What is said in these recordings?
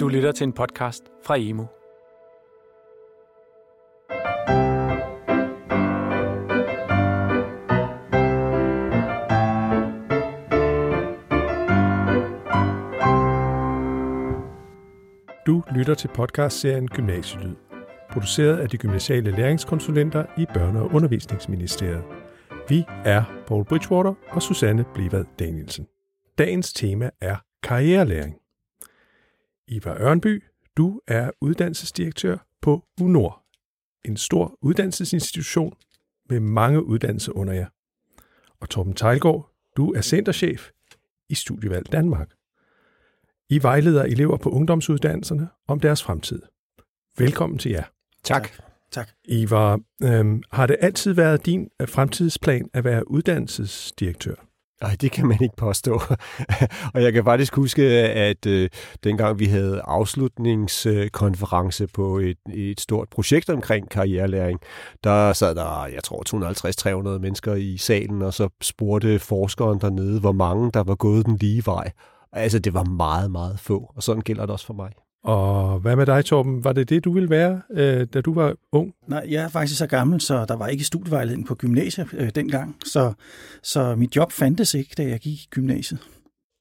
Du lytter til en podcast fra Emo. Du lytter til podcastserien Gymnasielyd, produceret af de gymnasiale læringskonsulenter i Børne- og Undervisningsministeriet. Vi er Paul Bridgewater og Susanne Blivad Danielsen. Dagens tema er karrierelæring. Ivar Ørnby, du er uddannelsesdirektør på UNOR, en stor uddannelsesinstitution med mange uddannelser under jer. Og Torben Tejlgaard, du er centerchef i Studievalg Danmark. I vejleder elever på ungdomsuddannelserne om deres fremtid. Velkommen til jer. Tak. Tak. Ivar, øhm, har det altid været din øh, fremtidsplan at være uddannelsesdirektør? Nej, det kan man ikke påstå. og jeg kan faktisk huske, at øh, dengang vi havde afslutningskonference på et, et stort projekt omkring karrierelæring, der sad der, jeg tror, 250-300 mennesker i salen, og så spurgte forskeren dernede, hvor mange der var gået den lige vej. Altså, det var meget, meget få, og sådan gælder det også for mig. Og hvad med dig, Torben? Var det det, du ville være, øh, da du var ung? Nej, jeg er faktisk så gammel, så der var ikke studievejledning på gymnasiet øh, dengang. Så, så mit job fandtes ikke, da jeg gik i gymnasiet.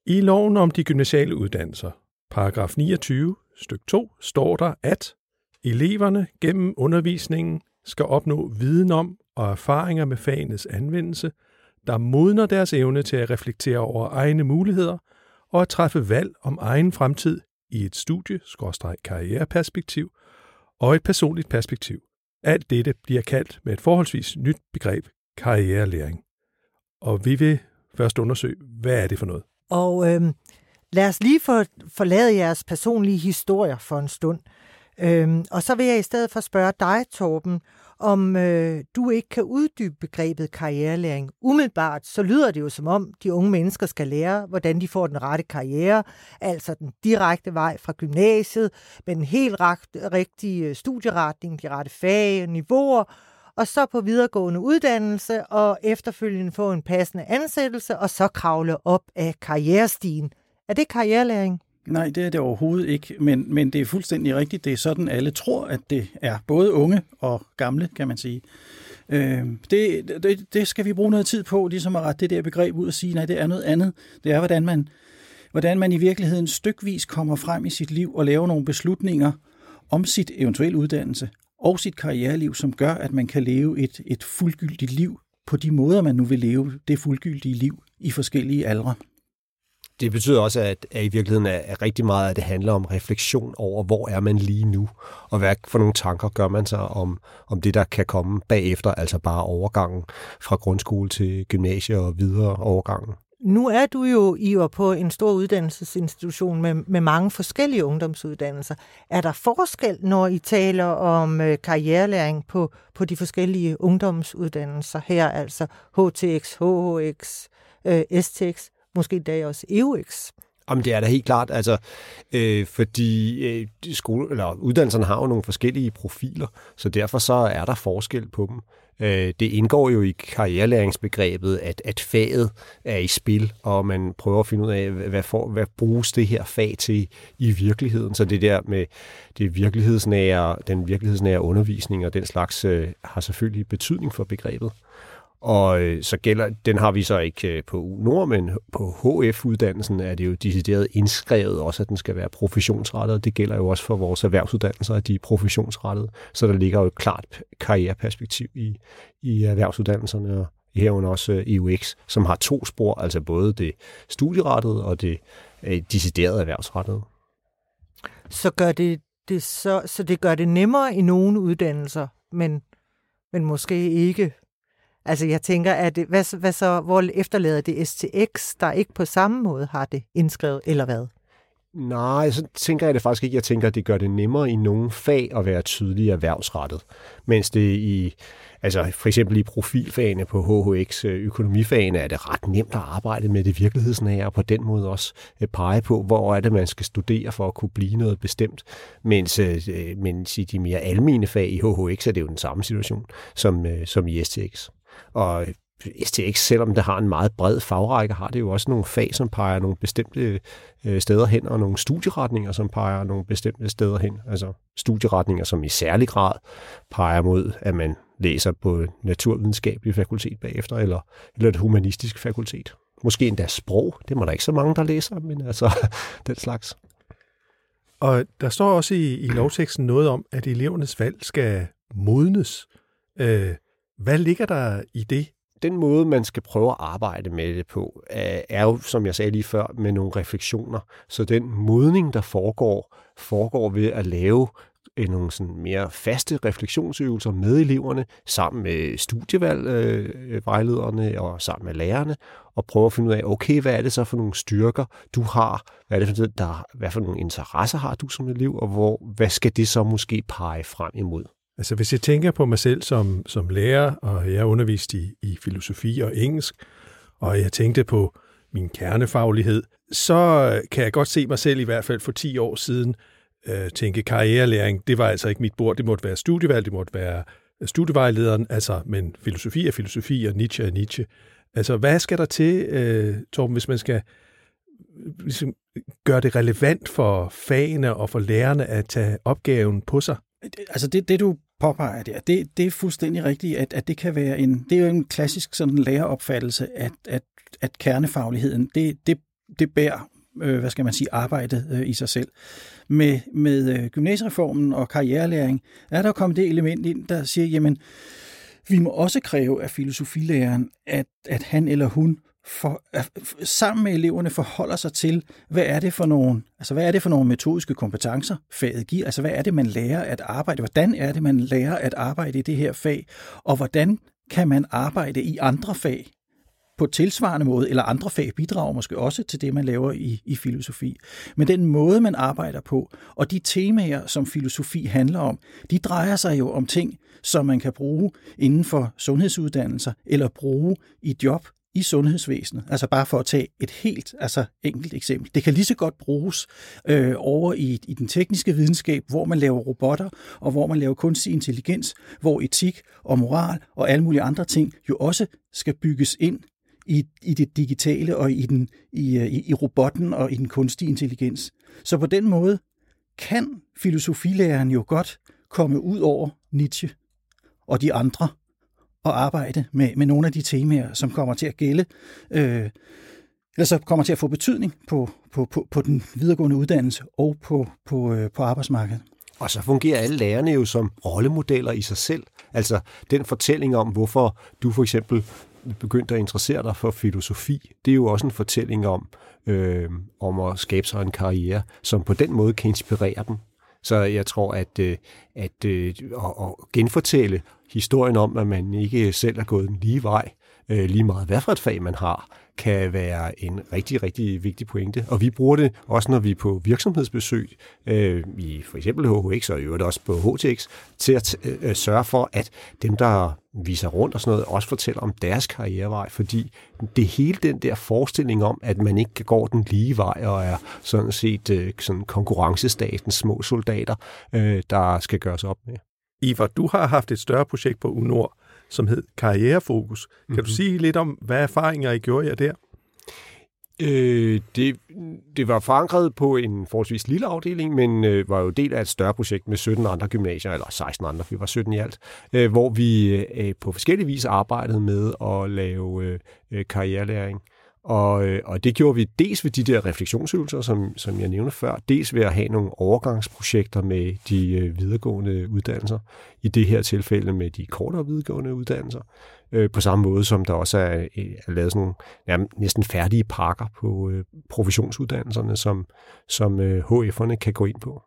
I loven om de gymnasiale uddannelser, paragraf 29, styk 2, står der, at eleverne gennem undervisningen skal opnå viden om og erfaringer med fagenes anvendelse, der modner deres evne til at reflektere over egne muligheder og at træffe valg om egen fremtid i et studie-karriereperspektiv og et personligt perspektiv. Alt dette bliver kaldt med et forholdsvis nyt begreb karrierelæring. Og vi vil først undersøge, hvad er det for noget? Og øh, lad os lige for, forlade jeres personlige historier for en stund. Øh, Øhm, og så vil jeg i stedet for spørge dig, Torben, om øh, du ikke kan uddybe begrebet karrierelæring. Umiddelbart så lyder det jo som om, de unge mennesker skal lære, hvordan de får den rette karriere, altså den direkte vej fra gymnasiet, med den helt rigtige øh, studieretning, de rette fag, niveauer, og så på videregående uddannelse og efterfølgende få en passende ansættelse, og så kravle op af karrierestigen. Er det karrierelæring? Nej, det er det overhovedet ikke, men, men det er fuldstændig rigtigt. Det er sådan, alle tror, at det er både unge og gamle, kan man sige. Øh, det, det, det skal vi bruge noget tid på, ligesom at rette det der begreb ud og sige, nej, det er noget andet. Det er, hvordan man, hvordan man i virkeligheden stykvis kommer frem i sit liv og laver nogle beslutninger om sit eventuelle uddannelse og sit karriereliv, som gør, at man kan leve et, et fuldgyldigt liv på de måder, man nu vil leve det fuldgyldige liv i forskellige aldre det betyder også, at, at i virkeligheden er, er rigtig meget, at det handler om refleksion over, hvor er man lige nu, og hvad for nogle tanker gør man sig om, om det, der kan komme bagefter, altså bare overgangen fra grundskole til gymnasie og videre overgangen. Nu er du jo i på en stor uddannelsesinstitution med, med mange forskellige ungdomsuddannelser. Er der forskel, når I taler om øh, karrierelæring på, på de forskellige ungdomsuddannelser her, altså HTX, HHX, øh, STX? Måske endda også EUX. Jamen, det er da helt klart, altså, øh, fordi øh, skole, eller uddannelserne har jo nogle forskellige profiler, så derfor så er der forskel på dem. Øh, det indgår jo i karrierelæringsbegrebet, at, at faget er i spil, og man prøver at finde ud af, hvad, for, hvad bruges det her fag til i virkeligheden. Så det der med det virkelighedsnære, den virkelighedsnære undervisning og den slags øh, har selvfølgelig betydning for begrebet. Og øh, så gælder, den har vi så ikke øh, på Nord, men på HF-uddannelsen er det jo decideret indskrevet også, at den skal være professionsrettet. Det gælder jo også for vores erhvervsuddannelser, at de er professionsrettede. Så der ligger jo et klart karriereperspektiv i, i erhvervsuddannelserne, og herunder også øh, EUX, som har to spor, altså både det studierettede og det øh, deciderede erhvervsrettede. Så, gør det, det så, så det gør det nemmere i nogle uddannelser, men, men måske ikke Altså jeg tænker, at øh, hvad, hvad så, hvor efterlader det STX, der ikke på samme måde har det indskrevet, eller hvad? Nej, så tænker jeg det faktisk ikke. Jeg tænker, at det gør det nemmere i nogle fag at være tydelig erhvervsrettet. Mens det i, altså for eksempel i profilfagene på HHX, øh, økonomifagene, er det ret nemt at arbejde med det virkelighedsnære, og på den måde også øh, pege på, hvor er det, man skal studere for at kunne blive noget bestemt. Mens, mens i de mere almene fag i HHX er det jo den samme situation som, som i STX. Og STX, selvom det har en meget bred fagrække, har det jo også nogle fag, som peger nogle bestemte øh, steder hen, og nogle studieretninger, som peger nogle bestemte steder hen. Altså studieretninger, som i særlig grad peger mod, at man læser på naturvidenskabelig fakultet bagefter, eller, eller et humanistisk fakultet. Måske endda sprog. Det må der ikke så mange, der læser, men altså den slags. Og der står også i, i lovteksten noget om, at elevernes valg skal modnes. Øh, hvad ligger der i det? Den måde, man skal prøve at arbejde med det på, er jo, som jeg sagde lige før, med nogle refleksioner. Så den modning, der foregår, foregår ved at lave øh, nogle sådan mere faste refleksionsøvelser med eleverne, sammen med studievalgvejlederne øh, og sammen med lærerne, og prøve at finde ud af, okay, hvad er det så for nogle styrker, du har? Hvad er det for, der, hvad for nogle interesser har du som elev, og hvor, hvad skal det så måske pege frem imod? Altså hvis jeg tænker på mig selv som, som lærer, og jeg underviste i, i filosofi og engelsk, og jeg tænkte på min kernefaglighed, så kan jeg godt se mig selv i hvert fald for 10 år siden øh, tænke karrierelæring, det var altså ikke mit bord, det måtte være studievalg, det måtte være øh, studievejlederen, altså, men filosofi er filosofi, og Nietzsche er Nietzsche. Altså, hvad skal der til, øh, Torben, hvis man skal øh, ligesom, gøre det relevant for fagene og for lærerne at tage opgaven på sig? Altså, det, det du påpeger der, det, det er fuldstændig rigtigt, at, at det kan være en, det er jo en klassisk sådan læreropfattelse, at, at, at kernefagligheden, det, det, det bærer øh, hvad skal man sige, arbejdet øh, i sig selv. Med, med øh, gymnasiereformen og karrierelæring er der kommet det element ind, der siger, jamen, vi må også kræve af filosofilæreren, at, at han eller hun for, sammen med eleverne forholder sig til, hvad er det for nogle, altså hvad er det for nogle metodiske kompetencer, faget giver, altså hvad er det, man lærer at arbejde, hvordan er det, man lærer at arbejde i det her fag, og hvordan kan man arbejde i andre fag, på tilsvarende måde, eller andre fag bidrager måske også til det, man laver i, i filosofi. Men den måde, man arbejder på, og de temaer, som filosofi handler om, de drejer sig jo om ting, som man kan bruge inden for sundhedsuddannelser, eller bruge i job i sundhedsvæsenet. Altså bare for at tage et helt altså enkelt eksempel. Det kan lige så godt bruges øh, over i, i den tekniske videnskab, hvor man laver robotter, og hvor man laver kunstig intelligens, hvor etik og moral og alle mulige andre ting jo også skal bygges ind i, i det digitale og i, den, i, øh, i, i robotten og i den kunstige intelligens. Så på den måde kan filosofilæreren jo godt komme ud over Nietzsche og de andre og arbejde med, med nogle af de temaer, som kommer til at gælde, øh, eller så kommer til at få betydning på, på, på, på den videregående uddannelse og på, på, øh, på arbejdsmarkedet. Og så fungerer alle lærerne jo som rollemodeller i sig selv. Altså den fortælling om, hvorfor du for eksempel begyndte at interessere dig for filosofi, det er jo også en fortælling om, øh, om at skabe sig en karriere, som på den måde kan inspirere dem. Så jeg tror, at, øh, at, øh, at, at genfortælle historien om, at man ikke selv er gået den lige vej, øh, lige meget hvad for et fag man har, kan være en rigtig, rigtig vigtig pointe. Og vi bruger det også, når vi er på virksomhedsbesøg, øh, i for eksempel HHX og i øvrigt også på HTX, til at øh, øh, sørge for, at dem, der viser rundt og sådan noget, også fortæller om deres karrierevej, fordi det hele den der forestilling om, at man ikke går den lige vej og er sådan set øh, sådan konkurrencestatens små soldater, øh, der skal gøres op med. Ivar, du har haft et større projekt på UNOR, som hed Karrierefokus. Kan mm-hmm. du mhm. sige lidt om, hvad erfaringer I gjorde jer der? Øh, det, det var forankret på en forholdsvis lille afdeling, men øh, var jo del af et større projekt med 17 andre gymnasier, eller 16 andre, vi var 17 i alt, øh, hvor vi øh, på forskellige vis arbejdede med at lave øh, karrierelæring. Og, øh, og det gjorde vi dels ved de der refleksionsøvelser, som, som jeg nævnte før, dels ved at have nogle overgangsprojekter med de øh, videregående uddannelser, i det her tilfælde med de kortere videregående uddannelser, øh, på samme måde som der også er, øh, er lavet sådan nogle ja, næsten færdige pakker på øh, professionsuddannelserne, som, som øh, HF'erne kan gå ind på.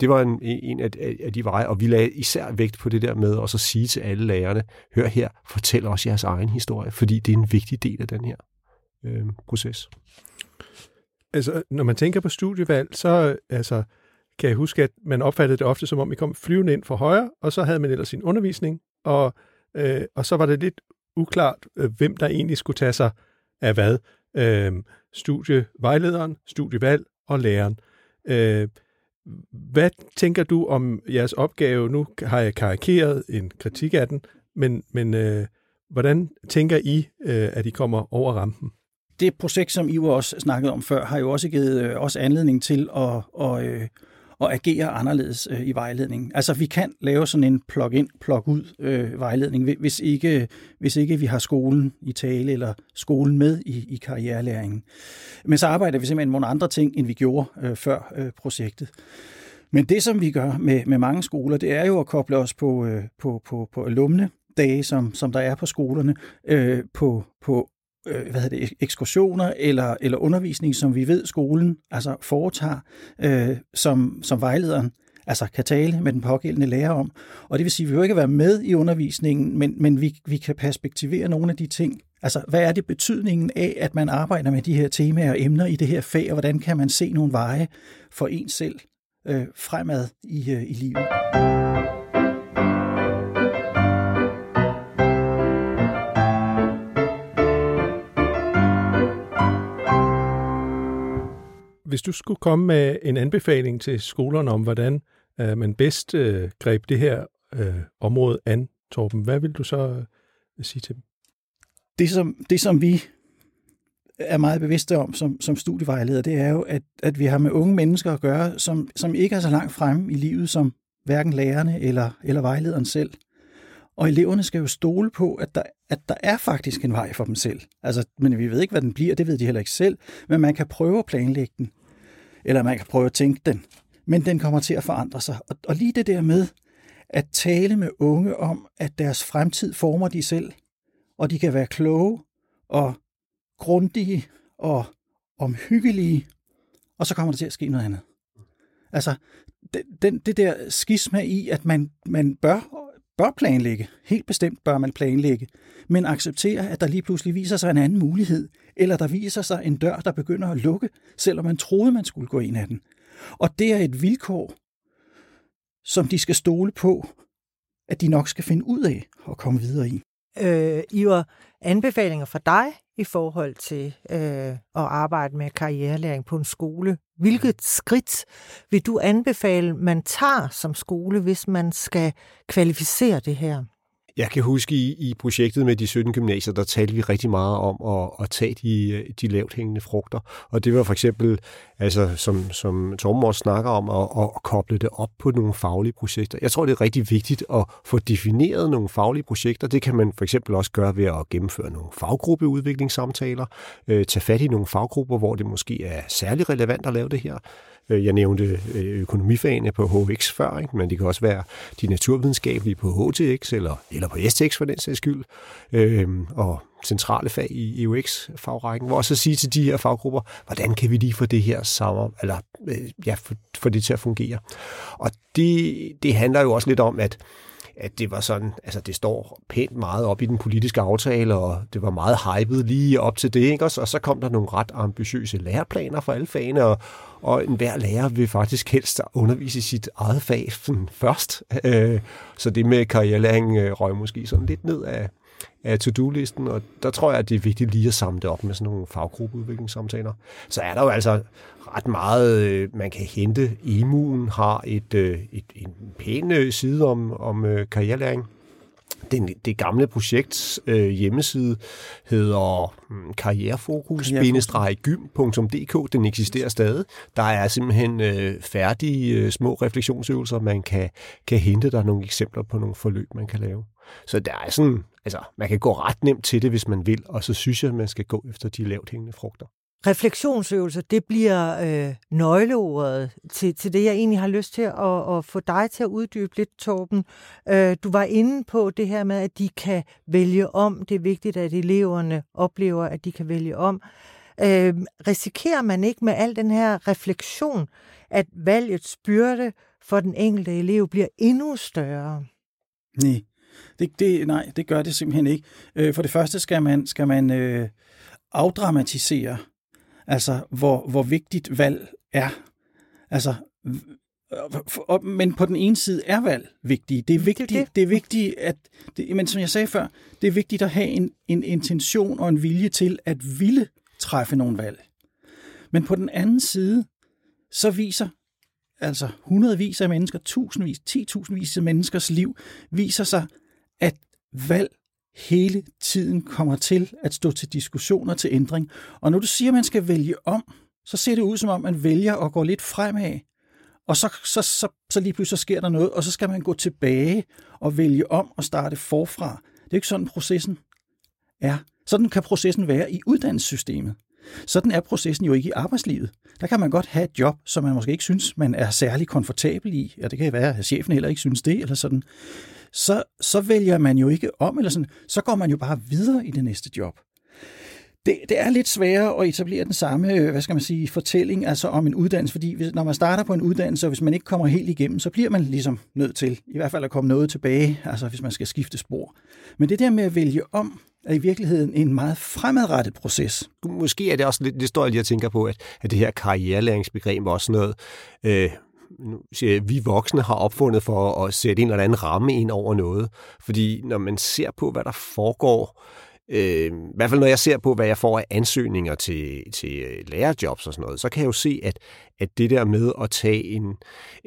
Det var en, en af, af de veje, og vi lagde især vægt på det der med også at sige til alle lærerne, hør her, fortæl os jeres egen historie, fordi det er en vigtig del af den her øh, proces. Altså, når man tænker på studievalg, så altså, kan jeg huske, at man opfattede det ofte som om, vi kom flyvende ind for højre, og så havde man ellers sin undervisning, og, øh, og så var det lidt uklart, øh, hvem der egentlig skulle tage sig af hvad. Øh, studievejlederen, studievalg og læreren. Øh, hvad tænker du om jeres opgave? Nu har jeg karikeret en kritik af den, men, men øh, Hvordan tænker I, øh, at I kommer over rampen? Det projekt, som I jo også snakkede om før, har jo også givet øh, os anledning til at, at, øh, at agere anderledes øh, i vejledningen. Altså, vi kan lave sådan en plug-in, plug-ud øh, vejledning, hvis ikke, hvis ikke vi har skolen i tale eller skolen med i, i karrierelæringen. Men så arbejder vi simpelthen med nogle andre ting, end vi gjorde øh, før øh, projektet. Men det, som vi gør med, med mange skoler, det er jo at koble os på, øh, på, på, på alumne dage, som, som der er på skolerne, øh, på, på øh, hvad hedder det, ekskursioner eller, eller undervisning, som vi ved skolen altså foretager, øh, som, som vejlederen altså kan tale med den pågældende lærer om. Og det vil sige, at vi jo ikke være med i undervisningen, men, men vi, vi kan perspektivere nogle af de ting. Altså, hvad er det betydningen af, at man arbejder med de her temaer og emner i det her fag, og hvordan kan man se nogle veje for en selv øh, fremad i, øh, i livet? Hvis du skulle komme med en anbefaling til skolerne om, hvordan øh, man bedst øh, greb det her øh, område an, Torben, hvad vil du så øh, sige til dem? Det som, det, som vi er meget bevidste om som, som studievejleder, det er jo, at, at vi har med unge mennesker at gøre, som, som ikke er så langt fremme i livet som hverken lærerne eller, eller vejlederen selv. Og eleverne skal jo stole på, at der, at der er faktisk en vej for dem selv. Altså, men vi ved ikke, hvad den bliver, det ved de heller ikke selv, men man kan prøve at planlægge den eller man kan prøve at tænke den, men den kommer til at forandre sig. Og, og lige det der med at tale med unge om, at deres fremtid former de selv, og de kan være kloge og grundige og omhyggelige, og så kommer der til at ske noget andet. Altså, den, det der skisma i, at man, man bør, bør planlægge, helt bestemt bør man planlægge, men acceptere, at der lige pludselig viser sig en anden mulighed, eller der viser sig en dør, der begynder at lukke, selvom man troede, man skulle gå ind ad den. Og det er et vilkår, som de skal stole på, at de nok skal finde ud af og komme videre i. Øh, Iver, anbefalinger fra dig i forhold til øh, at arbejde med karrierelæring på en skole. Hvilket skridt vil du anbefale, man tager som skole, hvis man skal kvalificere det her? Jeg kan huske i, i projektet med de 17 gymnasier, der talte vi rigtig meget om at, at tage de, de lavt hængende frugter. Og det var for eksempel, altså, som, som Torben også snakker om, at, at koble det op på nogle faglige projekter. Jeg tror, det er rigtig vigtigt at få defineret nogle faglige projekter. Det kan man for eksempel også gøre ved at gennemføre nogle faggruppeudviklingssamtaler, øh, tage fat i nogle faggrupper, hvor det måske er særlig relevant at lave det her. Øh, jeg nævnte øh, økonomifagene på HX før, ikke? men det kan også være de naturvidenskabelige på HTX eller, eller på STX for den sags skyld, øhm, og centrale fag i EUX-fagrækken, hvor så sige til de her faggrupper, hvordan kan vi lige få det her sammen, eller øh, ja, få, få det til at fungere. Og det, det handler jo også lidt om, at at det var sådan, altså det står pænt meget op i den politiske aftale, og det var meget hypet lige op til det, ikke? Og så kom der nogle ret ambitiøse læreplaner for alle fagene, og, og enhver lærer vil faktisk helst undervise i sit eget fag først. Øh, så det med karrierelæring øh, røg måske sådan lidt ned af, af to-do-listen, og der tror jeg, at det er vigtigt lige at samle det op med sådan nogle faggruppeudviklingssamtaler. Så er der jo altså ret meget, øh, man kan hente. EMU'en har et, øh, et, en pæn øh, side om, om øh, karrierelæring. Den, det gamle projekts øh, hjemmeside hedder mm, karrierefokus-gym.dk. Den eksisterer stadig. Der er simpelthen øh, færdige øh, små refleksionsøvelser, man kan, kan hente. Der er nogle eksempler på nogle forløb, man kan lave. Så der er sådan, altså, man kan gå ret nemt til det, hvis man vil, og så synes jeg, at man skal gå efter de lavt hængende frugter. Refleksionsøvelser, det bliver øh, nøgleordet til, til det, jeg egentlig har lyst til at, at få dig til at uddybe lidt, Torben. Øh, du var inde på det her med, at de kan vælge om. Det er vigtigt, at eleverne oplever, at de kan vælge om. Øh, risikerer man ikke med al den her refleksion, at valgets byrde for den enkelte elev bliver endnu større? Nej, det, det, nej, det gør det simpelthen ikke. Øh, for det første skal man, skal man øh, afdramatisere Altså, hvor, hvor vigtigt valg er. Altså, men på den ene side er valg vigtigt. Det er vigtigt, det, det. det er vigtigt at, det, men som jeg sagde før, det er vigtigt at have en, en intention og en vilje til at ville træffe nogle valg. Men på den anden side, så viser altså hundredvis af mennesker, tusindvis, ti tusindvis af menneskers liv, viser sig, at valg hele tiden kommer til at stå til diskussioner til ændring. Og når du siger, at man skal vælge om, så ser det ud som om, man vælger at gå lidt fremad, og så, så, så, så lige pludselig sker der noget, og så skal man gå tilbage og vælge om og starte forfra. Det er ikke sådan, processen er. Sådan kan processen være i uddannelsessystemet. Sådan er processen jo ikke i arbejdslivet. Der kan man godt have et job, som man måske ikke synes, man er særlig komfortabel i, og det kan være, at chefen heller ikke synes det, eller sådan. Så, så vælger man jo ikke om, eller sådan. Så går man jo bare videre i det næste job. Det, det er lidt sværere at etablere den samme, øh, hvad skal man sige, fortælling altså om en uddannelse, fordi hvis, når man starter på en uddannelse, og hvis man ikke kommer helt igennem, så bliver man ligesom nødt til, i hvert fald at komme noget tilbage, altså hvis man skal skifte spor. Men det der med at vælge om, er i virkeligheden en meget fremadrettet proces. Måske er det også lidt, det står jeg lige og tænker på, at, at det her karrierelæringsbegreb også noget, øh, nu siger jeg, vi voksne har opfundet for at sætte en eller anden ramme ind over noget. Fordi når man ser på, hvad der foregår øh, i hvert fald når jeg ser på, hvad jeg får af ansøgninger til, til øh, lærerjobs og sådan noget, så kan jeg jo se, at, at det der med at tage, en,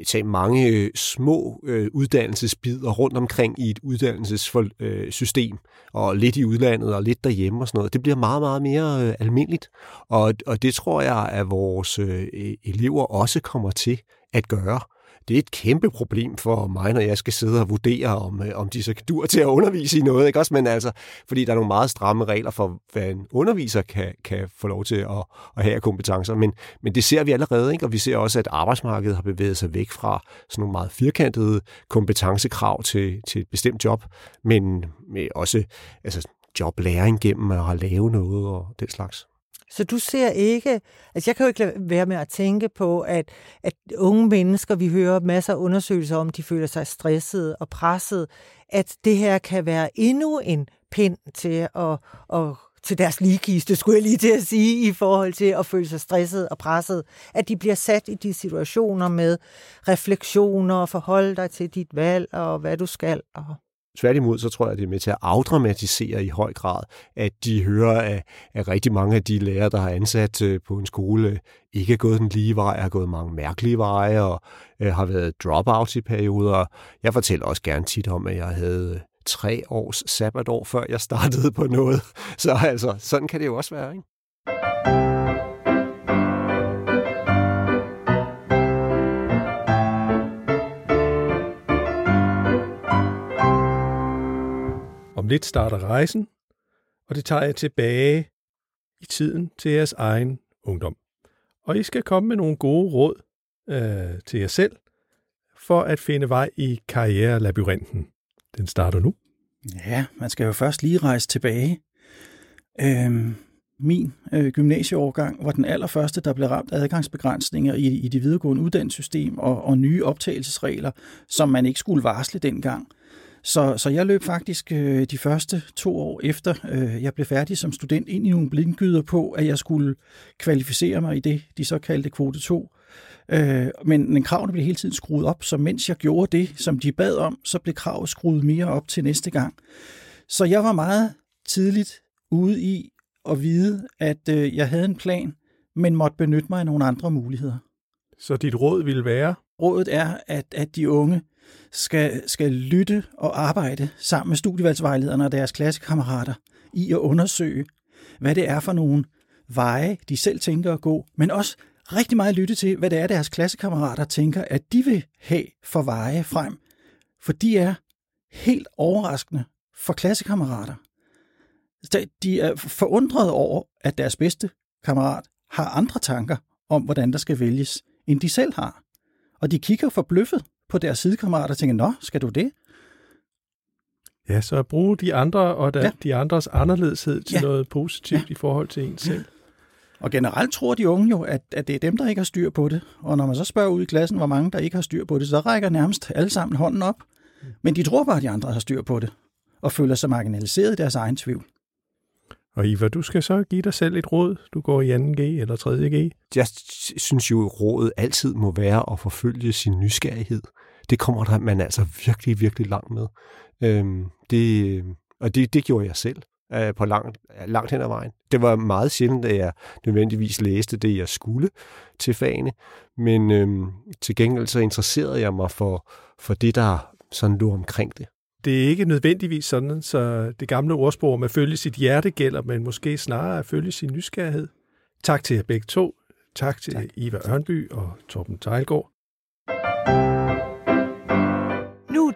tage mange øh, små øh, uddannelsesbider rundt omkring i et uddannelsessystem, øh, og lidt i udlandet og lidt derhjemme og sådan noget, det bliver meget, meget mere øh, almindeligt. Og, og det tror jeg, at vores øh, elever også kommer til at gøre det er et kæmpe problem for mig, når jeg skal sidde og vurdere, om, øh, om de så dur til at undervise i noget. Ikke også? Men altså, fordi der er nogle meget stramme regler for, hvad en underviser kan, kan få lov til at, at have kompetencer. Men, men det ser vi allerede, ikke? og vi ser også, at arbejdsmarkedet har bevæget sig væk fra sådan nogle meget firkantede kompetencekrav til, til et bestemt job, men med også altså, joblæring gennem at lave noget og den slags. Så du ser ikke, altså jeg kan jo ikke lade være med at tænke på, at, at unge mennesker, vi hører masser af undersøgelser om, de føler sig stresset og presset, at det her kan være endnu en pind til at, at til deres ligekiste, skulle jeg lige til at sige, i forhold til at føle sig stresset og presset. At de bliver sat i de situationer med refleksioner og forholde dig til dit valg og hvad du skal. Og Tværtimod, så tror jeg, det er med til at afdramatisere i høj grad, at de hører, at, at rigtig mange af de lærere, der har ansat øh, på en skole, øh, ikke er gået den lige vej, har gået mange mærkelige veje og øh, har været dropouts i perioder. Jeg fortæller også gerne tit om, at jeg havde øh, tre års sabbatår, før jeg startede på noget. Så altså, sådan kan det jo også være, ikke? Lidt starter rejsen, og det tager jeg tilbage i tiden til jeres egen ungdom. Og I skal komme med nogle gode råd øh, til jer selv, for at finde vej i karrierelabyrinten. Den starter nu. Ja, man skal jo først lige rejse tilbage. Øhm, min øh, gymnasieårgang var den allerførste, der blev ramt af adgangsbegrænsninger i, i det videregående uddannelsessystem og, og nye optagelsesregler, som man ikke skulle varsle dengang. Så, så jeg løb faktisk øh, de første to år efter øh, jeg blev færdig som student ind i nogle blindgyder på, at jeg skulle kvalificere mig i det, de så kaldte kvote 2. Øh, men, men kravene blev hele tiden skruet op, så mens jeg gjorde det, som de bad om, så blev kravet skruet mere op til næste gang. Så jeg var meget tidligt ude i at vide, at øh, jeg havde en plan, men måtte benytte mig af nogle andre muligheder. Så dit råd ville være? Rådet er, at, at de unge skal, skal lytte og arbejde sammen med studievalgsvejlederne og deres klassekammerater i at undersøge, hvad det er for nogle veje, de selv tænker at gå, men også rigtig meget lytte til, hvad det er, deres klassekammerater tænker, at de vil have for veje frem. For de er helt overraskende for klassekammerater. De er forundrede over, at deres bedste kammerat har andre tanker om, hvordan der skal vælges, end de selv har. Og de kigger forbløffet på deres sidekammerater og tænker, nå, skal du det? Ja, så at bruge de andre og da, ja. de andres anderledeshed til ja. noget positivt ja. i forhold til en selv. Og generelt tror de unge jo, at, at det er dem, der ikke har styr på det. Og når man så spørger ud i klassen, hvor mange der ikke har styr på det, så rækker nærmest alle sammen hånden op. Men de tror bare, at de andre har styr på det, og føler sig marginaliseret i deres egen tvivl. Og Iva, du skal så give dig selv et råd. Du går i 2G eller 3G. Jeg synes jo, at rådet altid må være at forfølge sin nysgerrighed. Det kommer der man altså virkelig, virkelig langt med. Øhm, det, og det, det gjorde jeg selv øh, på langt, langt hen ad vejen. Det var meget sjældent, at jeg nødvendigvis læste det, jeg skulle til fagene, men øhm, til gengæld så interesserede jeg mig for, for det, der sådan lå omkring det det er ikke nødvendigvis sådan, så det gamle ordsprog med at følge sit hjerte gælder, men måske snarere at følge sin nysgerrighed. Tak til jer begge to. Tak til tak. Iva Ørnby og Torben Tejlgaard. Nu er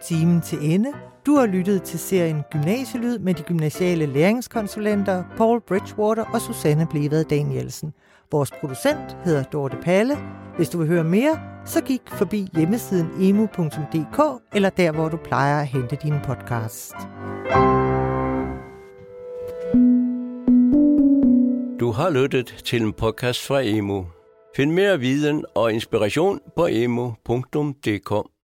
timen til ende. Du har lyttet til serien Gymnasielyd med de gymnasiale læringskonsulenter Paul Bridgewater og Susanne Blevad Danielsen. Vores producent hedder Dorte Palle. Hvis du vil høre mere, så gik forbi hjemmesiden emu.dk eller der, hvor du plejer at hente dine podcasts. Du har lyttet til en podcast fra Emu. Find mere viden og inspiration på emu.dk.